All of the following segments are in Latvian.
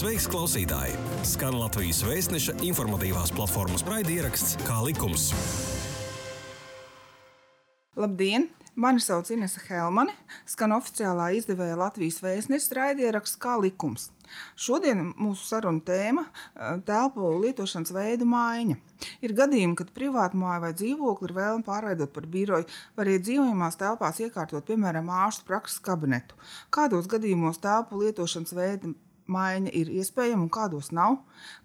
Sveiks, klausītāji! Skan Latvijas vēstneša informatīvās platformas raidieraksts Kā likums. Labdien! Mani sauc Inese Helmane, skan oficiālā izdevēja Latvijas vēstneša raidieraksts Kā likums. Šodien mūsu saruna tēma - telpu lietošanas veidu maiņa. Ir gadījumi, kad privātu māju vai dzīvokli ir vēlme pārveidot par biroju, vai arī dzīvojamās telpās iekārtot, piemēram, ārstu prakses kabinetu. Kādos gadījumos telpu lietošanas veida maiņa ir iespējama un kādos nav,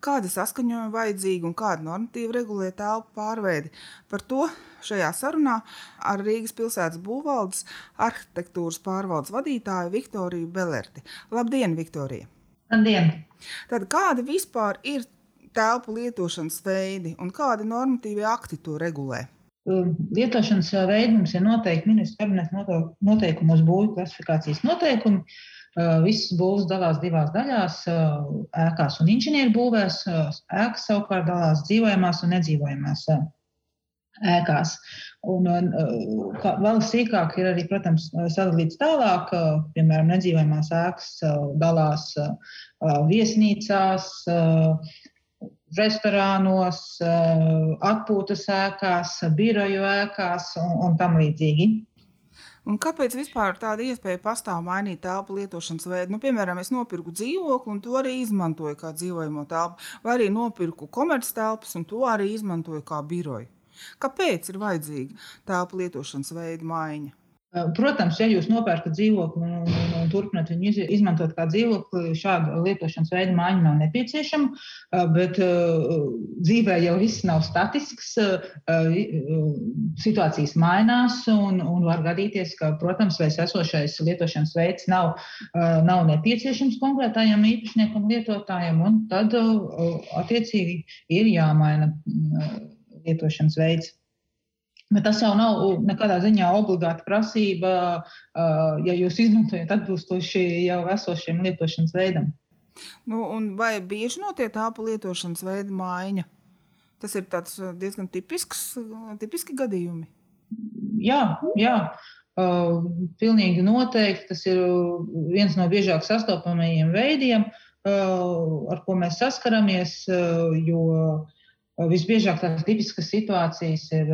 kāda saskaņojuma vajadzīga un kāda normatīva regulē telpu pārveidi. Par to šajā sarunā ar Rīgas pilsētas būvvaldes arhitektūras pārvaldes vadītāju Viktoriju Belerti. Labdien, Viktorija! Labdien! Tad kādi vispār ir telpu lietošanas veidi un kādi normatīvi akti to regulē? Lietošanas veidi mums ir noteikti ministra kabineta noteikumos, būvju klasifikācijas noteikumi. Visas būvs dalās divās daļās - ēkās un inženieru būvēs. Ēkas savukārt dalās dzīvojamās un nedzīvojamās ēkās. Un, kā, vēl sīkāk ir arī, protams, sadalīts tālāk, piemēram, nedzīvojamās ēkas dalās viesnīcās, restorānos, atpūtas ēkās, biroju ēkās un, un tam līdzīgi. Un kāpēc vispār tāda iespēja pastāv mainīt telpu lietošanas veidu? Nu, piemēram, es nopirku dzīvokli un to arī izmantoju kā dzīvojamo telpu, vai arī nopirku komerctelpas un to arī izmantoju kā biroju. Kāpēc ir vajadzīga telpu lietošanas veida maiņa? Protams, ja jūs nopērkat dzīvokli un, un, un turpināt viņu izmantot kā dzīvokli, šāda lietošanas veida maiņa nav nepieciešama. Bet uh, dzīvē jau viss nav statisks, uh, situācijas mainās un, un var gadīties, ka, protams, vairs esošais lietošanas veids nav, uh, nav nepieciešams konkrētajam īpašniekam, lietotājam, un tad attiecīgi ir jāmaina lietošanas veids. Bet tas jau nav nekādā ziņā obligāta prasība, ja jūs izmantojat atbilstoši jau esošiem lietošanas veidam. Nu, vai bieži notiek tāpu lietošanas veida maiņa? Tas ir diezgan tipisks, tipiski gadījumi. Jā, jā. Uh, pilnīgi noteikti tas ir viens no biežāk sastopamajiem veidiem, uh, ar ko mēs saskaramies. Uh, jo Visbiežāk tās tipiskas situācijas ir,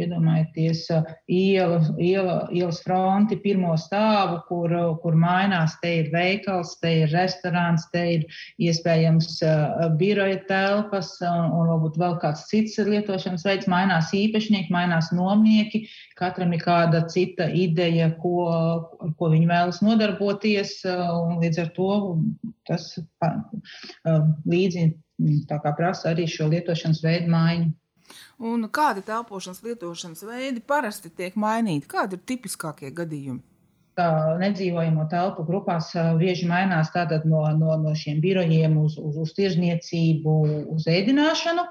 iedomājieties, iela, iela, ielas fronti, pirmo stāvu, kur, kur mainās. Te ir veikals, te ir restorāns, te ir iespējams biroja telpas un, un varbūt vēl kāds cits lietošanas veids. Mainās īpašnieki, mainās nomnieki. Katram ir kāda cita ideja, ko, ko viņi vēlas nodarboties. Līdz ar to tas līdzi tā kā prasa arī šo lietošanas veidu maiņu. Un kādi telpošanas lietošanas veidi parasti tiek mainīti? Kādi ir tipiskākie gadījumi? Nedzīvojamo telpu grupās bieži mainās no, no, no šiem birojiem uz, uz, uz tirzniecību, uz ēdināšanu.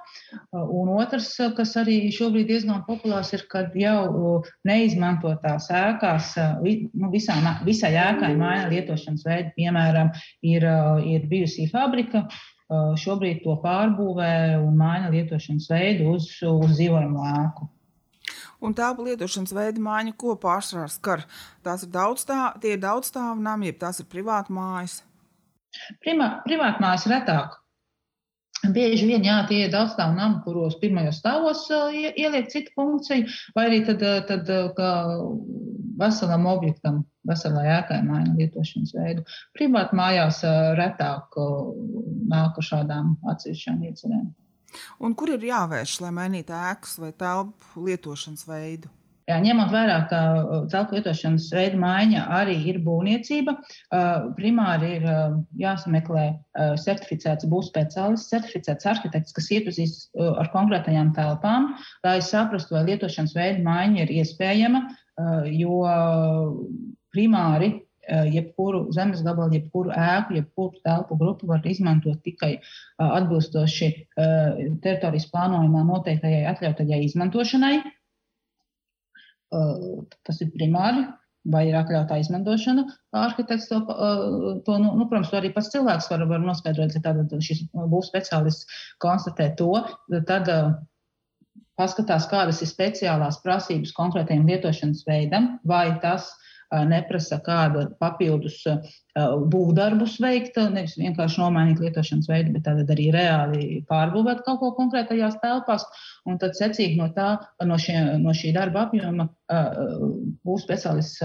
Un otrs, kas arī šobrīd diezgan populārs, ir, kad jau neizmantotās ēkās, nu, visā, visai ēkai maina lietošanas veidu. Piemēram, ir, ir bijusī fabrika, šobrīd to pārbūvē un maina lietošanas veidu uz, uz dzīvojamo ēku. Un tādu lietošanas veidu mājiņa, ko pārsvarā skar, tās ir daudzstāv, tie ir daudzstāvu nami, jeb tās ir privāti mājas. Privāti mājas retāk. Bieži vien jā, tie ir daudzstāvu nami, kuros pirmajos stāvos ieliek citu funkciju, vai arī tad, tad veselam objektam, veselai ēkai maina lietošanas veidu. Privāti mājās retāk nāk ar šādām atsevišķām iecerēm. Un kur ir jāvērš, lai mainītu ēkas vai telpu lietošanas veidu? Jā, ņemot vērā, ka telpu lietošanas veida maiņa arī ir būvniecība, primāri ir jāsameklē certificēts būvspeciālists, certificēts arhitekts, kas iepazīst ar konkrētajām telpām, lai saprastu, vai lietošanas veida maiņa ir iespējama, jo primāri jebkuru zemes gabalu, jebkuru ēku, jebkuru telpu grupu var izmantot tikai atbilstoši teritorijas plānojumā noteiktajai atļautajai izmantošanai. Tas ir primāri. Vai ir atļautā izmantošana? Arhitekts to, to nu, nu, protams, to arī pats cilvēks var, var noskaidrot, ja tātad šis būs speciālists konstatē to, tad paskatās, kādas ir speciālās prasības konkrētajam lietošanas veidam, vai tas neprasa kāda papildus būvdarbus veikt, nevis vienkārši nomainīt lietošanas veidu, bet tad arī reāli pārbūvēt kaut ko konkrētajās telpās. Un tad secīgi no, tā, no, šie, no šī darba apjoma būs speciālists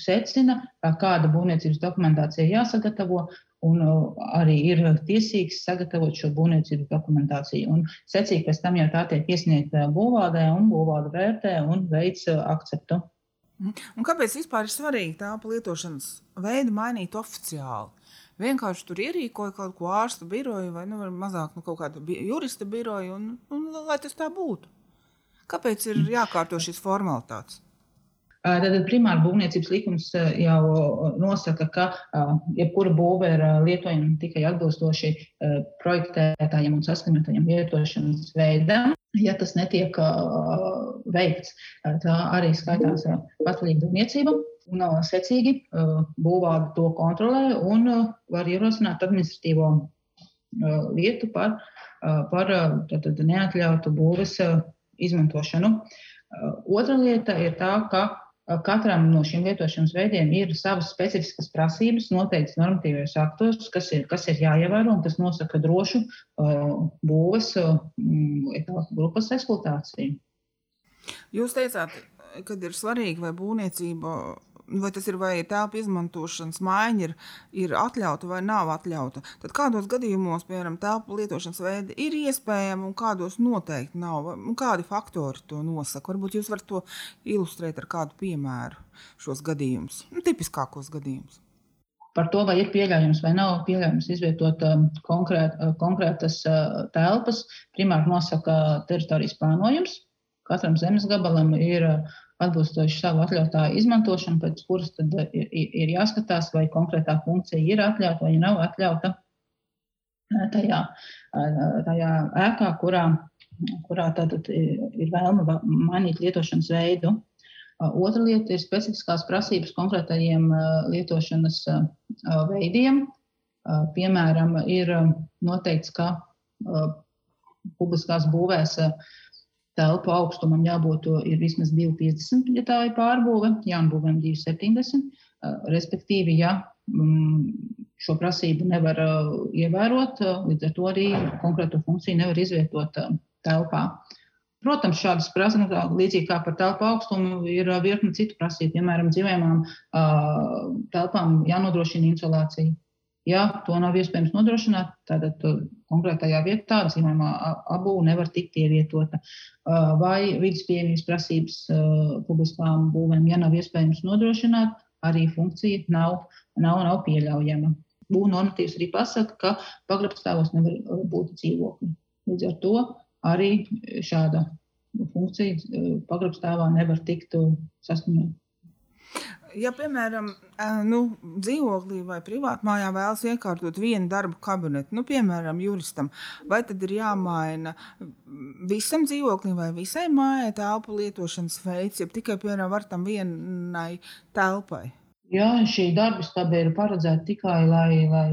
secina, kāda būvniecības dokumentācija jāsagatavo, un arī ir tiesīgs sagatavot šo būvniecības dokumentāciju. Un secīgi pēc tam jau tā tiek iesniegta būvvaldē, un būvvalde vērtē un veic akceptu. Mhm. Un kāpēc vispār ir svarīgi tādu lietošanas veidu mainīt oficiāli? Vienkārši tur ierīkoja kaut ko ārstu biroju vai nu, mazāk nu, kaut kādu jurista biroju, un, un lai tas tā būtu. Kāpēc ir jākārto šīs formalitātes? Tad primāra būvniecības likums jau nosaka, ka jebkura būve ir lietojama tikai atbilstoši projektētājiem un saskaņotajiem lietošanas veidam. Ja tas netiek veikts, tā arī skaitās patvaļīga būvniecība. Un secīgi būvāde to kontrolē un var ierosināt administratīvo lietu par, par tātad, neatļautu būves izmantošanu. Otra lieta ir tā, ka Katram no šiem lietošanas veidiem ir savas specifiskas prasības, noteikts normatīvajos aktos, kas ir, kas ir jāievēro un kas nosaka drošu uh, būves uh, grupas eksploatāciju. Jūs teicāt, ka ir svarīgi, vai būvniecība vai tas ir vai telpu izmantošanas maiņa ir, ir atļauta vai nav atļauta. Tad kādos gadījumos, piemēram, telpu lietošanas veidi ir iespējami un kādos noteikti nav? Un kādi faktori to nosaka? Varbūt jūs varat to ilustrēt ar kādu piemēru šos gadījumus, nu, tipiskākos gadījumus. Par to, vai ir pieļaujams vai nav pieļaujams izvietot um, konkrēt, uh, konkrētas uh, telpas, primāri nosaka teritorijas plānojums. Katram zemes gabalam ir uh, atbilstoši savu atļautā izmantošanu, pēc kuras tad ir, ir jāskatās, vai konkrētā funkcija ir atļauta vai nav atļauta tajā, tajā ēkā, kurā, kurā tātad ir vēlme mainīt lietošanas veidu. Otra lieta ir specifiskās prasības konkrētajiem lietošanas veidiem. Piemēram, ir noteikts, ka publiskās būvēs telpu augstumam jābūt vismaz 2,50 ja tā ir pārbūve, jaunbūvēm 2,70. Respektīvi, ja mm, šo prasību nevar ievērot, līdz ar to arī konkrēto funkciju nevar izvietot telpā. Protams, šādas prasības, līdzīgi kā par telpu augstumu, ir virkni citu prasību. Piemēram, dzīvojamām telpām jānodrošina insulācija. Ja to nav iespējams nodrošināt, tad konkrētajā vietā dzīvojamā abu nevar tikt ievietota. Vai vidas pieejamības prasības publiskām būvēm, ja nav iespējams nodrošināt, arī funkcija nav, nav, nav pieļaujama. Būvniecības normatīvs arī pasaka, ka pagrabstāvos nevar būt dzīvokļi. Līdz ar to arī šāda funkcija pagrabstāvā nevar tikt sasniegta ja, piemēram, nu, dzīvoklī vai privātmājā vēlas iekārtot vienu darbu kabinetu, nu, piemēram, juristam, vai tad ir jāmaina visam dzīvoklim vai visai mājai telpu lietošanas veids, ja tikai, piemēram, var tam vienai telpai? Jā, šī darbstaba ir paredzēta tikai, lai, lai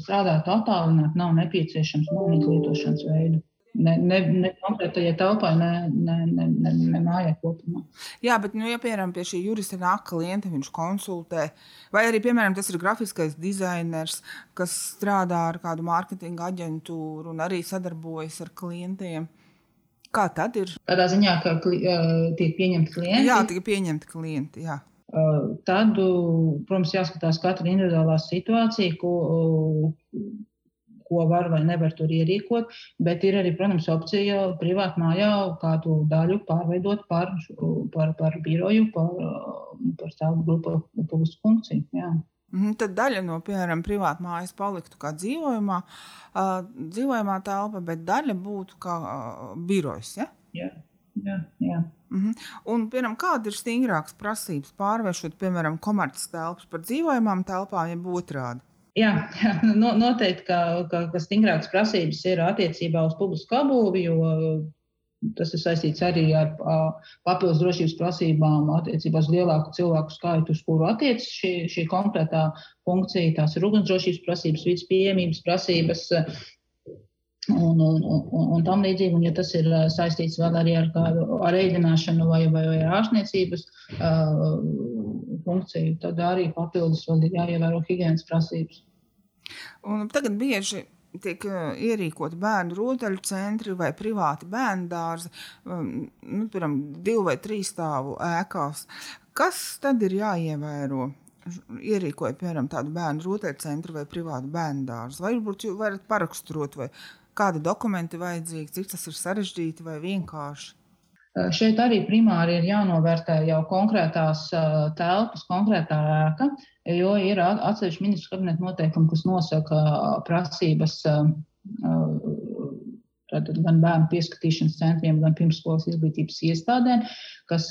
strādātu attālināti, nav nepieciešams mainīt lietošanas veidu. Ne, ne, ne konkrētajai telpai, ne, ne, ne, ne, ne mājai kopumā. Jā, bet, nu, ja piemēram pie šī jurista nāk klienti, viņš konsultē, vai arī, piemēram, tas ir grafiskais dizainers, kas strādā ar kādu mārketinga aģentūru un arī sadarbojas ar klientiem. Kā tad ir? Tādā ziņā, ka tiek pieņemti klienti. Jā, tiek pieņemti klienti. Jā. Tad, protams, jāskatās katra individuālā situācija, ko, ko var vai nevar tur ierīkot, bet ir arī, protams, opcija privāti mājā kādu daļu pārveidot par, par, par biroju, par, par savu grupu publisku funkciju. Jā. Mhm, tad daļa no, piemēram, privātā mājas paliktu kā dzīvojamā, uh, dzīvojamā telpa, bet daļa būtu kā uh, birojs. Ja? Jā, jā, jā. Mm -hmm. Un, piemēram, kāda ir stingrākas prasības pārvēršot, piemēram, komerces telpas par dzīvojamām telpām, jeb otrādi? Jā, jā noteikti, ka, ka, ka stingrākas prasības ir attiecībā uz publisku apbūvi, jo tas ir saistīts arī ar papildus drošības prasībām attiecībā uz lielāku cilvēku skaitu, uz kuru attiecas šī, šī konkrētā funkcija. Tās ir ugunsdrošības prasības, vidas pieejamības prasības. Un, un, un, un tam līdzīgi, un ja tas ir saistīts vēl arī ar kādu ar ēdināšanu vai, vai, vai ārstniecības uh, funkciju, tad arī papildus vēl ir jāievēro higiēnas prasības. Un tagad bieži tiek ierīkoti bērnu rotaļu centri vai privāti bērnu dārzi, nu, piemēram, divu vai trīs stāvu ēkās. Kas tad ir jāievēro? Ierīkojot, piemēram, tādu bērnu rotaļu centru vai privātu bērnu dārzu. Vai varbūt jūs varat paraksturot, vai kādi dokumenti vajadzīgi, cik tas ir sarežģīti vai vienkārši? Šeit arī primāri ir jānovērtē jau konkrētās telpas, konkrētā ēka, jo ir atsevišķi ministru kabineta noteikumi, kas nosaka prasības tātad gan bērnu pieskatīšanas centriem, gan pirmsskolas izglītības iestādēm, kas,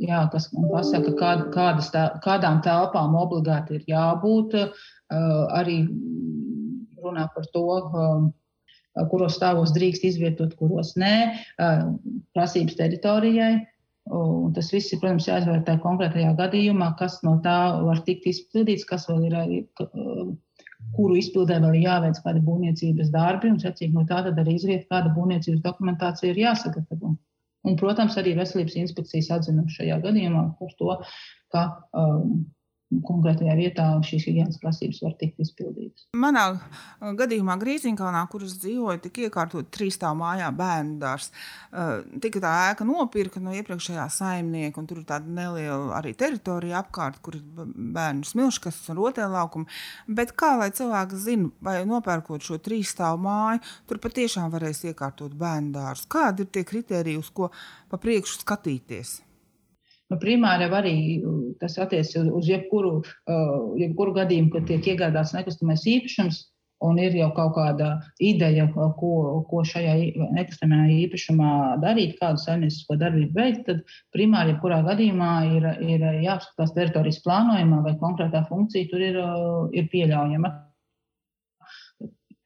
jā, kas pasaka, kād, kādas, tā, kādām telpām obligāti ir jābūt. Arī runā par to, kuros stāvos drīkst izvietot, kuros nē, prasības teritorijai. Un tas viss ir, protams, jāizvērtē konkrētajā gadījumā, kas no tā var tikt izpildīts, kas vēl ir, kuru izpildē vēl ir jāveic kādi būvniecības darbi, un, secīgi, no tā tad arī izriet, kāda būvniecības dokumentācija ir jāsagatavo. Un, protams, arī veselības inspekcijas atzinums šajā gadījumā par to, ka um, konkrētajā vietā šīs higienas prasības var tikt izpildītas. Manā uh, gadījumā Grīziņkalnā, kur es dzīvoju, tika iekārtot trīs stāvu mājā bērnu dārs. Uh, tika tā ēka nopirka no iepriekšējā saimnieka, un tur ir tāda neliela arī teritorija apkārt, kur ir bērnu smilškas un rotaļlaukumi. Bet kā lai cilvēki zina, vai nopērkot šo trīs stāvu māju, tur patiešām varēs iekārtot bērnu dārstu? Kādi ir tie kriteriji, uz ko pa priekšu skatīties? Nu, primāri jau arī tas attiecas uz, jebkuru, uh, jebkuru gadījumu, kad tiek iegādāts nekustamais īpašums. Un ir jau kaut kāda ideja, ko, ko šajā nekustamajā īpašumā darīt, kādu saimniecisko darbību veikt. Tad primāri, jebkurā gadījumā, ir, ir jāapskatās teritorijas plānojumā, vai konkrētā funkcija tur ir, ir pieļaujama.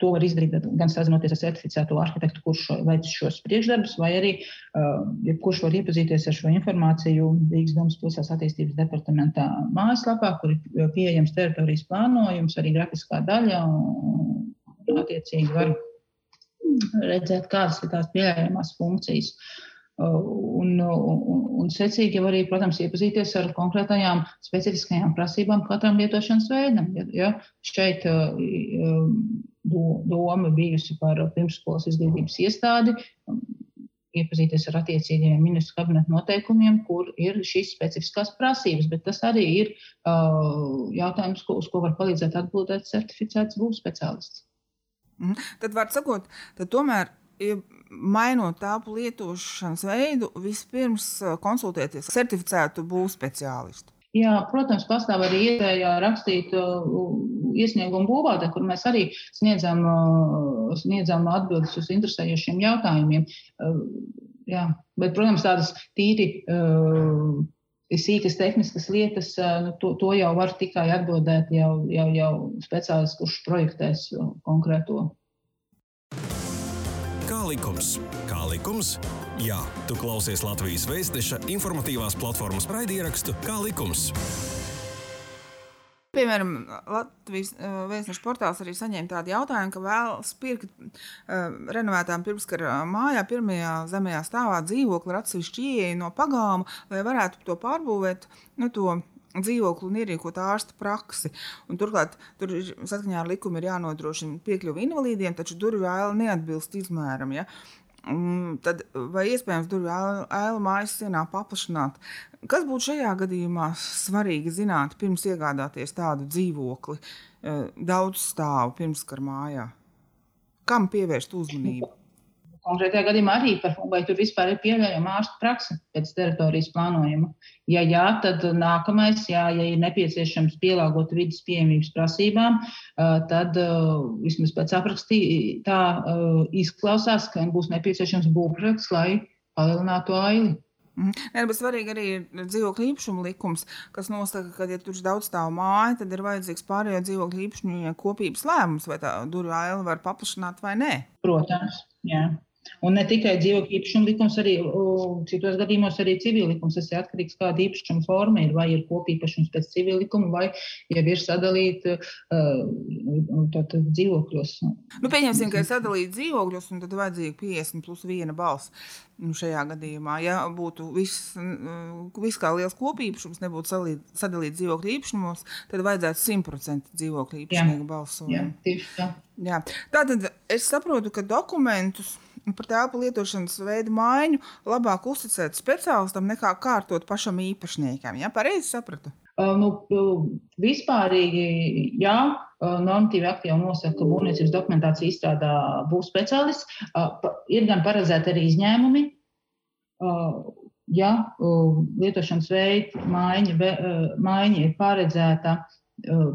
To var izdarīt gan sazinoties ar certificēto arhitektu, kurš veic šos priekšdarbus, vai arī uh, jebkurš var iepazīties ar šo informāciju Rīgas domas pilsētas attīstības departamentā mājaslapā, kur ir pieejams teritorijas plānojums, arī grafiskā daļa. Attiecīgi var redzēt, kādas ir tās pieejamās funkcijas. Un, un, un secīgi jau arī, protams, iepazīties ar konkrētajām specifiskajām prasībām katram lietošanas veidam. Ja, ja šeit doma bijusi par pirmsskolas izglītības iestādi, um, iepazīties ar attiecīgajiem ministru kabineta noteikumiem, kur ir šīs specifiskās prasības. Bet tas arī ir uh, jautājums, ko, uz ko var palīdzēt atbildēt certificēts būvniecības speciālists. Mm. Tad, var sakot, tad tomēr. Mainot tāpu lietošanas veidu, vispirms uh, konsultēties ar certificētu būvniecības speciālistu. Jā, protams, pastāv arī iespēja rakstīt uh, iesniegumu būvātē, kur mēs arī sniedzam, uh, sniedzam atbildes uz interesējošiem jautājumiem. Uh, jā, bet, protams, tādas tīri sīkas tehniskas lietas, nu, to, to jau var tikai atbildēt jau, jau, jau speciālists, kurš projektēs konkrēto likums? Kā likums? Jā, tu klausies Latvijas Vēstneša informatīvās platformas raidierakstu Kā likums. Piemēram, Latvijas uh, vēstneša portāls arī saņēma tādu jautājumu, ka vēlas pirkt uh, renovētām pirmskara mājā, pirmajā zemējā stāvā dzīvokli ar atsevišķu ieeju no pagāma, lai varētu to pārbūvēt. Nu, to dzīvokli un ierīkot ārsta praksi. Un turklāt, tur ir saskaņā ar likumu ir jānodrošina piekļuvi invalīdiem, taču durvju aila neatbilst izmēram. Ja? Tad vai iespējams durvju ailu mājas sienā paplašināt? Kas būtu šajā gadījumā svarīgi zināt pirms iegādāties tādu dzīvokli, eh, daudz stāvu pirmskar mājā? Kam pievērst uzmanību? Konkrētajā gadījumā arī par vai tur vispār ir pieļaujama ārsta praksa pēc teritorijas plānojuma. Ja jā, tad nākamais, jā, ja ir nepieciešams pielāgot vidas pieejamības prasībām, tad vismaz pēc aprakstī tā izklausās, ka būs nepieciešams būvprojekts, lai palielinātu aili. Mhm. Nē, bet svarīgi arī ir dzīvokļu īpašuma likums, kas nosaka, ka, ja tur ir daudz stāvu māja, tad ir vajadzīgs pārējo dzīvokļu īpašumu kopības lēmums, vai tā durvju aila var paplašināt vai nē. Protams, jā. Un ne tikai dzīvokļu īpašuma likums, arī citos gadījumos arī civil likums. Tas ir atkarīgs no kāda īpašuma forma ir. Vai ir kopīpašums pēc civil likuma, vai jau ir sadalīta uh, dzīvokļos. Nu, pieņemsim, ka ir sadalīta dzīvokļos, un tad vajadzīga 50 plus 1 balss. Nu, šajā gadījumā, ja būtu viss, viss kā liels kopīpašums, nebūtu sadalīts dzīvokļu īpašumos, tad vajadzētu 100% dzīvokļu īpašnieku balsojumu. Jā, tieši tā. Jā. Tātad es saprotu, ka dokumentus par telpu lietošanas veidu maiņu labāk uzticēt speciālistam nekā kārtot pašam īpašniekam. Ja pareizi sapratu? Nu, vispārīgi, jā, normatīvi jau nosaka, ka būvniecības dokumentācija izstrādā būs speciālists. Ir gan paredzēti arī izņēmumi. Ja lietošanas veida maiņa, maiņa ir paredzēta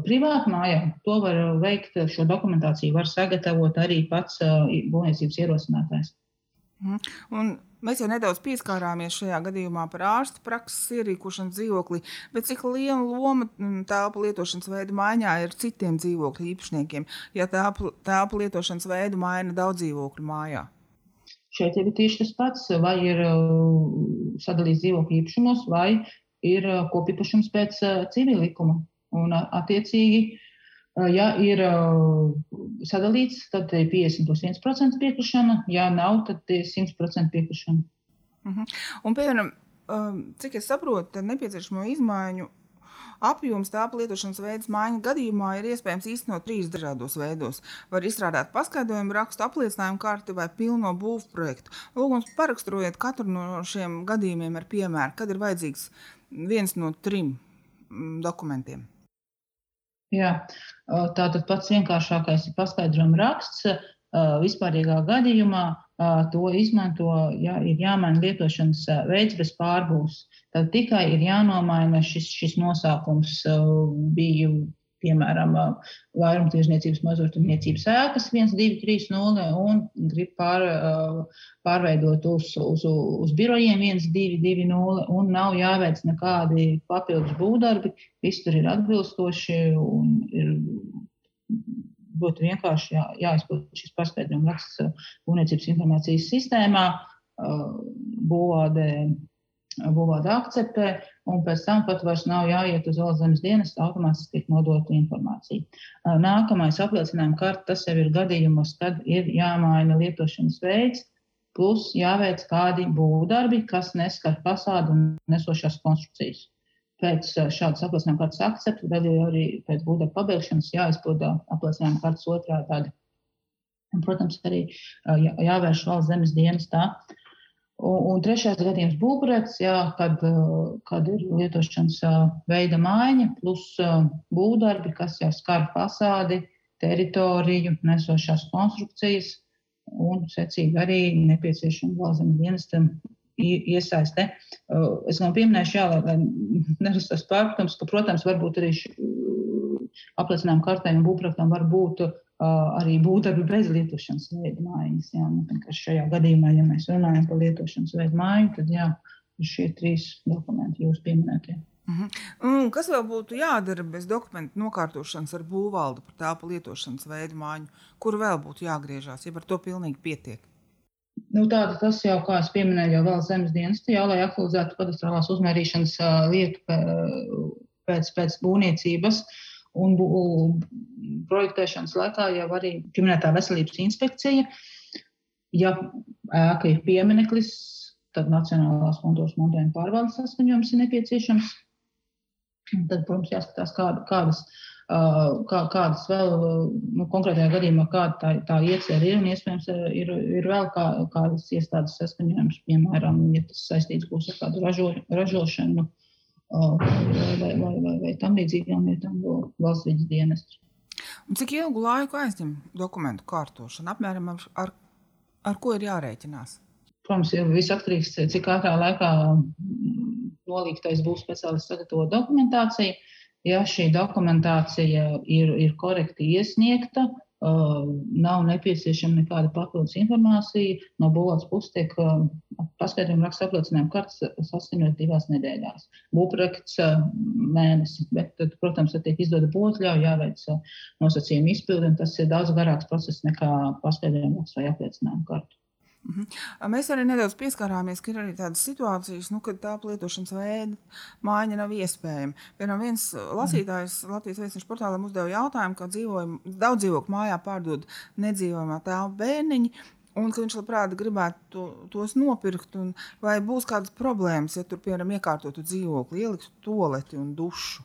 privāti mājā, to var veikt, šo dokumentāciju var sagatavot arī pats būvniecības ierosinātājs. Mhm. Un mēs jau nedaudz pieskārāmies šajā gadījumā par ārsta prakses ierīkošanu dzīvoklī, bet cik liela loma telpu lietošanas veidu maiņā ir citiem dzīvokļu īpašniekiem, ja telpu, telpu lietošanas veidu maina daudz dzīvokļu mājā? Šeit ir tieši tas pats, vai ir sadalīts dzīvokļu īpašumos, vai ir kopīpašums pēc civil likuma. Un, attiecīgi, ja ir sadalīts, tad ir 50 plus 1% piekrišana, ja nav, tad ir 100% piekrišana. Uh mhm. -huh. Un, piemēram, cik es saprotu, tad nepieciešamo izmaiņu apjoms tāpa lietošanas veids maiņu gadījumā ir iespējams īstenot trīs dažādos veidos. Var izstrādāt paskaidrojumu rakstu, apliecinājumu karti vai pilno būvniecības projektu. Lūgums paraksturojiet katru no šiem gadījumiem ar piemēru, kad ir vajadzīgs viens no trim dokumentiem. Jā, tātad pats vienkāršākais ir paskaidrojuma raksts. Vispārīgā gadījumā to izmanto, ja ir jāmaina lietošanas veids bez pārbūves. Tad tikai ir jānomaina šis, šis nosaukums. Bija piemēram, vairumtirdzniecības mazumtirdzniecības ēkas 1230 un grib pār, pārveidot uz, uz, uz birojiem 1220 un nav jāveic nekādi papildus būvdarbi. Viss tur ir atbilstoši un ir ļoti vienkārši jā, jāizpild šis paskaidrojums raksts būvniecības informācijas sistēmā. Būvādē būvāda akceptē, un pēc tam pat vairs nav jāiet uz valsts dienas, automātiski tiek nodota informācija. Nākamais apliecinājuma karta, tas jau ir gadījumos, kad ir jāmaina lietošanas veids, plus jāveic kādi būvdarbi, kas neskar fasādu un nesošās konstrukcijas. Pēc šādas apliecinājuma kartas akcepta, tad arī pēc būvdarba pabeigšanas jāizpilda apliecinājuma kartas otrā daļa. Un, protams, arī jā, jāvērš valsts zemes dienas tā, Un, un trešais gadījums būvprojekts, kad, kad ir lietošanas veida maiņa plus būvdarbi, kas jau skar fasādi, teritoriju, nesošās konstrukcijas un, secīgi, arī nepieciešama valsts dienestam iesaiste. Es vēl pieminēšu, jā, lai, nerastos pārpratums, ka, protams, varbūt arī apliecinājuma kartēm un būvprojektam var būt arī būvdarbi bez lietošanas veida mājas. Jā, nu, šajā gadījumā, ja mēs runājam par lietošanas veidu māju, tad jā, šie trīs dokumenti jūs pieminētie. Uh -huh. Kas vēl būtu jādara bez dokumentu nokārtošanas ar būvvaldu par tāpu lietošanas veidu māju, kur vēl būtu jāgriežās, ja par to pilnīgi pietiek? Nu, tāda tas jau, kā es pieminēju, jau vēl zemes dienestā, jā, lai aktualizētu kadastrālās uzmērīšanas lietu pēc, pēc būvniecības. Uh, Un projektēšanas laikā jau arī pieminētā veselības inspekcija, ja ēka ir piemineklis, tad Nacionālās fondos montējuma pārvaldes saskaņojums ir nepieciešams. Tad, protams, jāskatās, kāda, kādas, kā, kādas vēl nu, konkrētajā gadījumā, kāda tā, tā iecerē ir. Un iespējams, ir, ir vēl kā, kādas iestādes saskaņojums, piemēram, ja tas saistīts būs ar kādu ražo, ražošanu vai, vai, vai, vai, vai tam līdzīgām lietām valsts vidas dienestus. Un cik ilgu laiku aizņem dokumentu kārtošana? Apmēram ar, ar, ar ko ir jārēķinās? Protams, ir viss atkarīgs no tā, cik ātrā laikā nolīgtais būs speciālists sagatavot dokumentāciju. Ja šī dokumentācija ir, ir korekti iesniegta, nav nepieciešama nekāda papildus informācija. No būvniecības puses tiek paskaidrojuma raksta apliecinājuma kartes saskaņot divās nedēļās. Būvprojekts mēnesi, bet, tad, protams, tad tiek izdota būvotļauja, jāveic nosacījuma izpildi, un tas ir daudz garāks process nekā paskaidrojuma raksta vai apliecinājuma kartu. Mhm. Mēs arī nedaudz pieskārāmies, ka ir arī tādas situācijas, nu, kad tā lietošanas veida maiņa nav iespējama. Piemēram, viens lasītājs Latvijas vēstures portālā uzdeva jautājumu, ka dzīvojam, daudz dzīvokļu mājā pārdod nedzīvojamā tēva bērniņi. Un ka viņš labprāt gribētu to, tos nopirkt, vai būs kādas problēmas, ja tur, piemēram, iekārtotu dzīvokli, ieliktu toleti un dušu.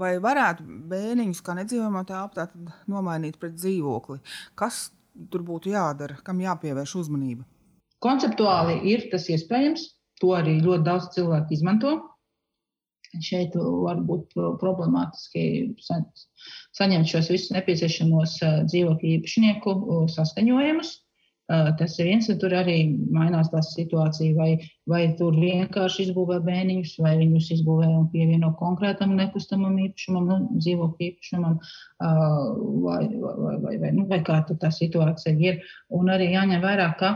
Vai varētu bērniņus, kā nedzīvojamā telpā, nomainīt pret dzīvokli? Kas tur būtu jādara, kam jāpievērš uzmanība? Konceptuāli ir tas iespējams. To arī ļoti daudz cilvēku izmanto. Šeit var būt problemātiski saņemt šos visus nepieciešamos dzīvokļu īpašnieku saskaņojumus. Tas ir viens, un tur arī mainās tā situācija, vai, vai tur vienkārši izbūvē bēniņus, vai viņus izbūvē un pievieno konkrētam nekustamam īpašumam, nu, dzīvokļu īpašumam, vai, vai, vai, vai, nu, vai kā tā situācija ir. Un arī jāņem vērā, ka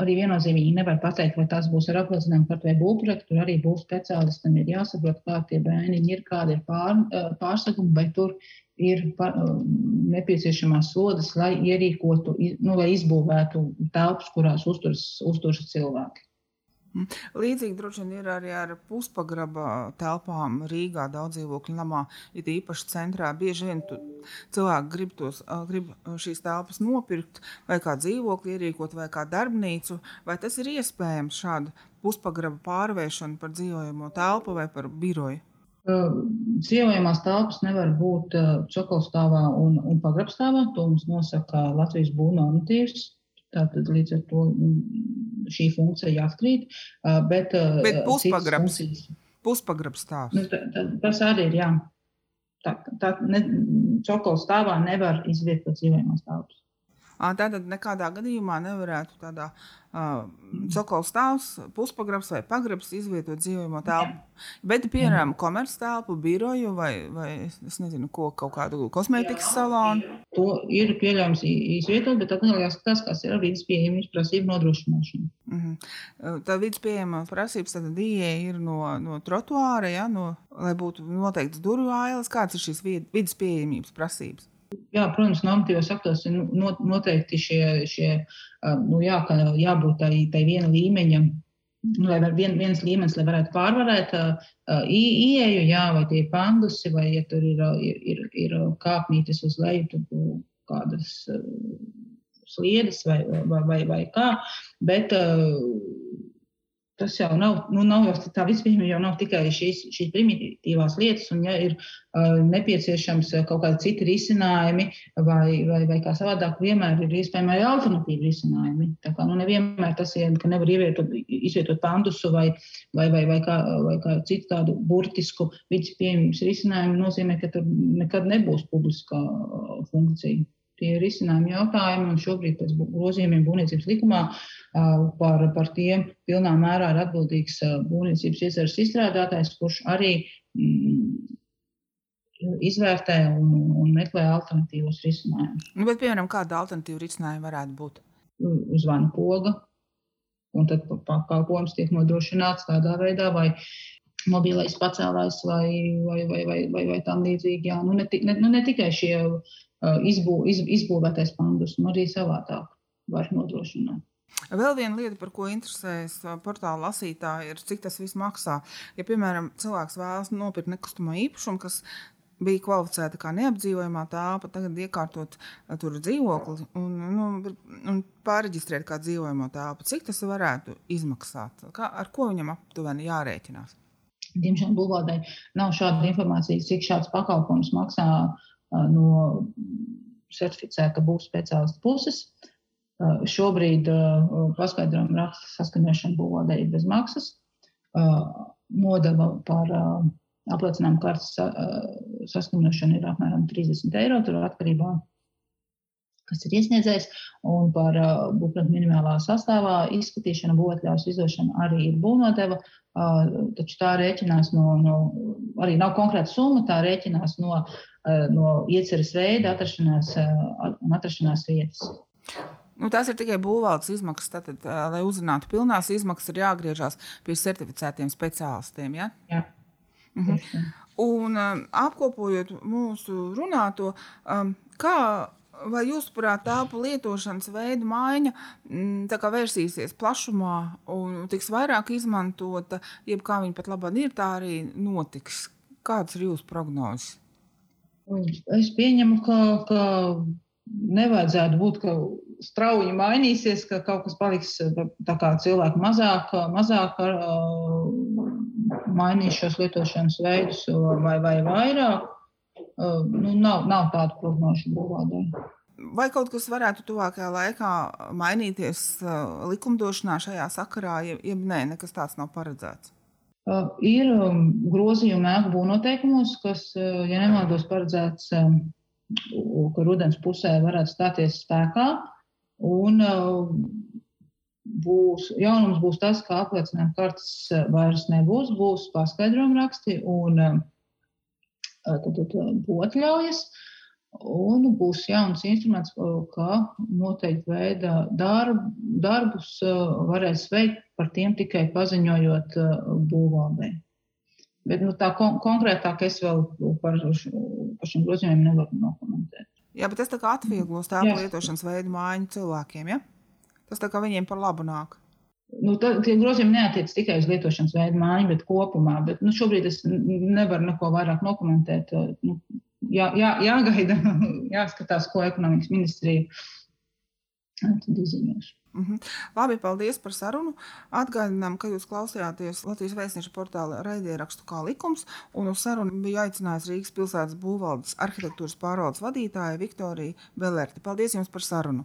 arī viennozīmīgi nevar pateikt, vai tas būs ar apliecinājumu par vai būvprojektu. Tur arī būs speciālistam ir jāsaprot, kā tie bēniņi ir, kādi ir pār, pārsakumi, vai tur ir nepieciešamās sodas, lai ierīkotu, nu, lai izbūvētu telpas, kurās uzturas, uzturas cilvēki. Mm. Līdzīgi droši vien ir arī ar puspagraba telpām Rīgā, daudz dzīvokļu namā, it īpaši centrā. Bieži vien cilvēki grib, tos, grib šīs telpas nopirkt, vai kā dzīvokli ierīkot, vai kā darbnīcu. Vai tas ir iespējams šāda puspagraba pārvēršana par dzīvojamo telpu vai par biroju? Dzīvojamās telpas nevar būt čokolstāvā un, un pagrabstāvā. To mums nosaka Latvijas būvnormatīvs. Tātad līdz ar to šī funkcija atkrīt. Bet, bet puspagrabs, puspagrabs stāvs. Nu, tas arī ir, jā. Tā, tā ne, čokolstāvā nevar izvietot dzīvojamās telpas. Tātad nekādā gadījumā nevarētu tādā uh, cokola stāvs, puspagrabs vai pagrabs izvietot dzīvojamo telpu. Bet, piemēram, komerctelpu, biroju vai, vai es nezinu, ko, kaut kādu kosmētikas salonu. To ir pieļaujams izvietot, bet atkal jāskatās, kas ir vidas pieejamības prasību nodrošināšana. Mm -hmm. Tā vidas pieejamības prasības tad ieeja ir no, no trotuāra, ja, no, lai būtu noteikts durvju ailes. Kāds ir šīs vidas pieejamības prasības? Jā, protams, normatīvos aktos ir noteikti šie, šie nu, jā, jābūt tai, tai viena līmeņa. Nu, lai vien, viens līmenis, lai varētu pārvarēt uh, ieeju, jā, vai tie pandusi, vai ja tur ir, ir, ir kāpnītes uz leju, kādas uh, sliedes vai, vai, vai, vai kā. Bet uh, tas jau nav, nu, nav jau tā vispirms jau nav tikai šīs, šīs primitīvās lietas, un ja ir uh, nepieciešams kaut kādi citi risinājumi, vai, vai, vai kā savādāk, vienmēr ir iespējami arī alternatīvi risinājumi. Tā kā nu, nevienmēr tas ir, ka nevar ievietot, izvietot pandusu vai, vai, vai, vai, kā, vai kā citu tādu burtisku vidas pieejamības risinājumu, nozīmē, ka tur nekad nebūs publiskā funkcija tie ir izcinājumi jautājumi, un šobrīd pēc grozījumiem būvniecības likumā par, par tiem pilnā mērā ir atbildīgs būvniecības iezares izstrādātājs, kurš arī mm, izvērtē un, un meklē alternatīvos risinājumus. Nu, bet, piemēram, kāda alternatīva risinājuma varētu būt? Zvanu poga, un tad pakalpojums tiek nodrošināts tādā veidā, vai mobilais pacēlājs vai, vai, vai, vai, vai, vai tam līdzīgi. Jā. Nu, ne, ne, nu, ne tikai šie izbū, iz, izbūvētais pandus, un arī savādāk var nodrošināt. Vēl viena lieta, par ko interesējas portāla lasītāji, ir, cik tas viss maksā. Ja, piemēram, cilvēks vēlas nopirkt nekustamo īpašumu, kas bija kvalificēta kā neapdzīvojamā telpa, tagad iekārtot tur dzīvokli un, nu, un pārreģistrēt kā dzīvojamo telpu, cik tas varētu izmaksāt? Kā, ar ko viņam aptuveni jārēķinās? Diemžēl būvvaldei nav šāda informācija, cik šāds pakalpojums maksā no certificēta būvniecības speciālista puses. Šobrīd paskaidrojumu raksta saskaņošana būvvaldē ir bez maksas. Nodeva par apliecinājumu kartes saskaņošanu ir apmēram 30 eiro. Tur atkarībā kas ir iesniedzējs, un par būvprojektu minimālā sastāvā izskatīšanu, būvatļaus izdošanu arī ir būvnodeva, taču tā rēķinās no, no, arī nav konkrēta summa, tā rēķinās no, uh, no ieceres veida, atrašanās un atrašanās vietas. Nu, tās ir tikai būvvaldes izmaksas. Tātad, lai uzzinātu pilnās izmaksas, ir jāgriežas pie certificētiem speciālistiem. Ja? Jā. Mhm. Un um, apkopojot mūsu runāto, um, kā Vai jūsuprāt, telpu lietošanas veida maiņa mm, vērsīsies plašumā un tiks vairāk izmantota, jeb kā viņa pat labāk ir, tā arī notiks? Kādas ir jūsu prognozes? Es pieņemu, ka, ka nevajadzētu būt, ka strauji mainīsies, ka kaut kas paliks tā kā cilvēki mazāk, mazāk mainīs šos lietošanas veidus vai, vai vairāk. Nu, nav, nav tādu prognožu būvādē. Vai kaut kas varētu tuvākajā laikā mainīties likumdošanā šajā sakarā, ja nē, nekas tāds nav paredzēts? Ir grozījumi ēku būvnoteikumos, kas, ja nemaldos, paredzēts, ka rudens pusē varētu stāties spēkā. Un būs, jaunums būs tas, ka apliecinājuma kartes vairs nebūs, būs paskaidrojuma raksti un tad, tad būtu atļaujas. Un būs jauns instruments, kā noteikti veida darb, darbus varēs veikt par tiem tikai paziņojot būvvaldē. Bet nu, tā kon konkrētāk es vēl par, par šiem grozījumiem nevaru nokomentēt. Jā, bet tas tā kā atvieglos tēlu lietošanas veidu mājiņu cilvēkiem, ja? Tas tā kā viņiem par labu nāk. Nu, tā, tie grozījumi neatiec tikai uz lietošanas veidu mājiņu, bet kopumā. Bet, nu, šobrīd es nevaru neko vairāk nokomentēt. Nu, jā, jā, jāgaida, jāskatās, ko ekonomikas ministrija izziņos. Mm -hmm. Labi, paldies par sarunu. Atgādinām, ka jūs klausījāties Latvijas vēstniešu portāla raidierakstu kā likums, un uz sarunu bija aicinājusi Rīgas pilsētas būvvaldes arhitektūras pārvaldes vadītāja Viktorija Belerti. Paldies jums par sarunu!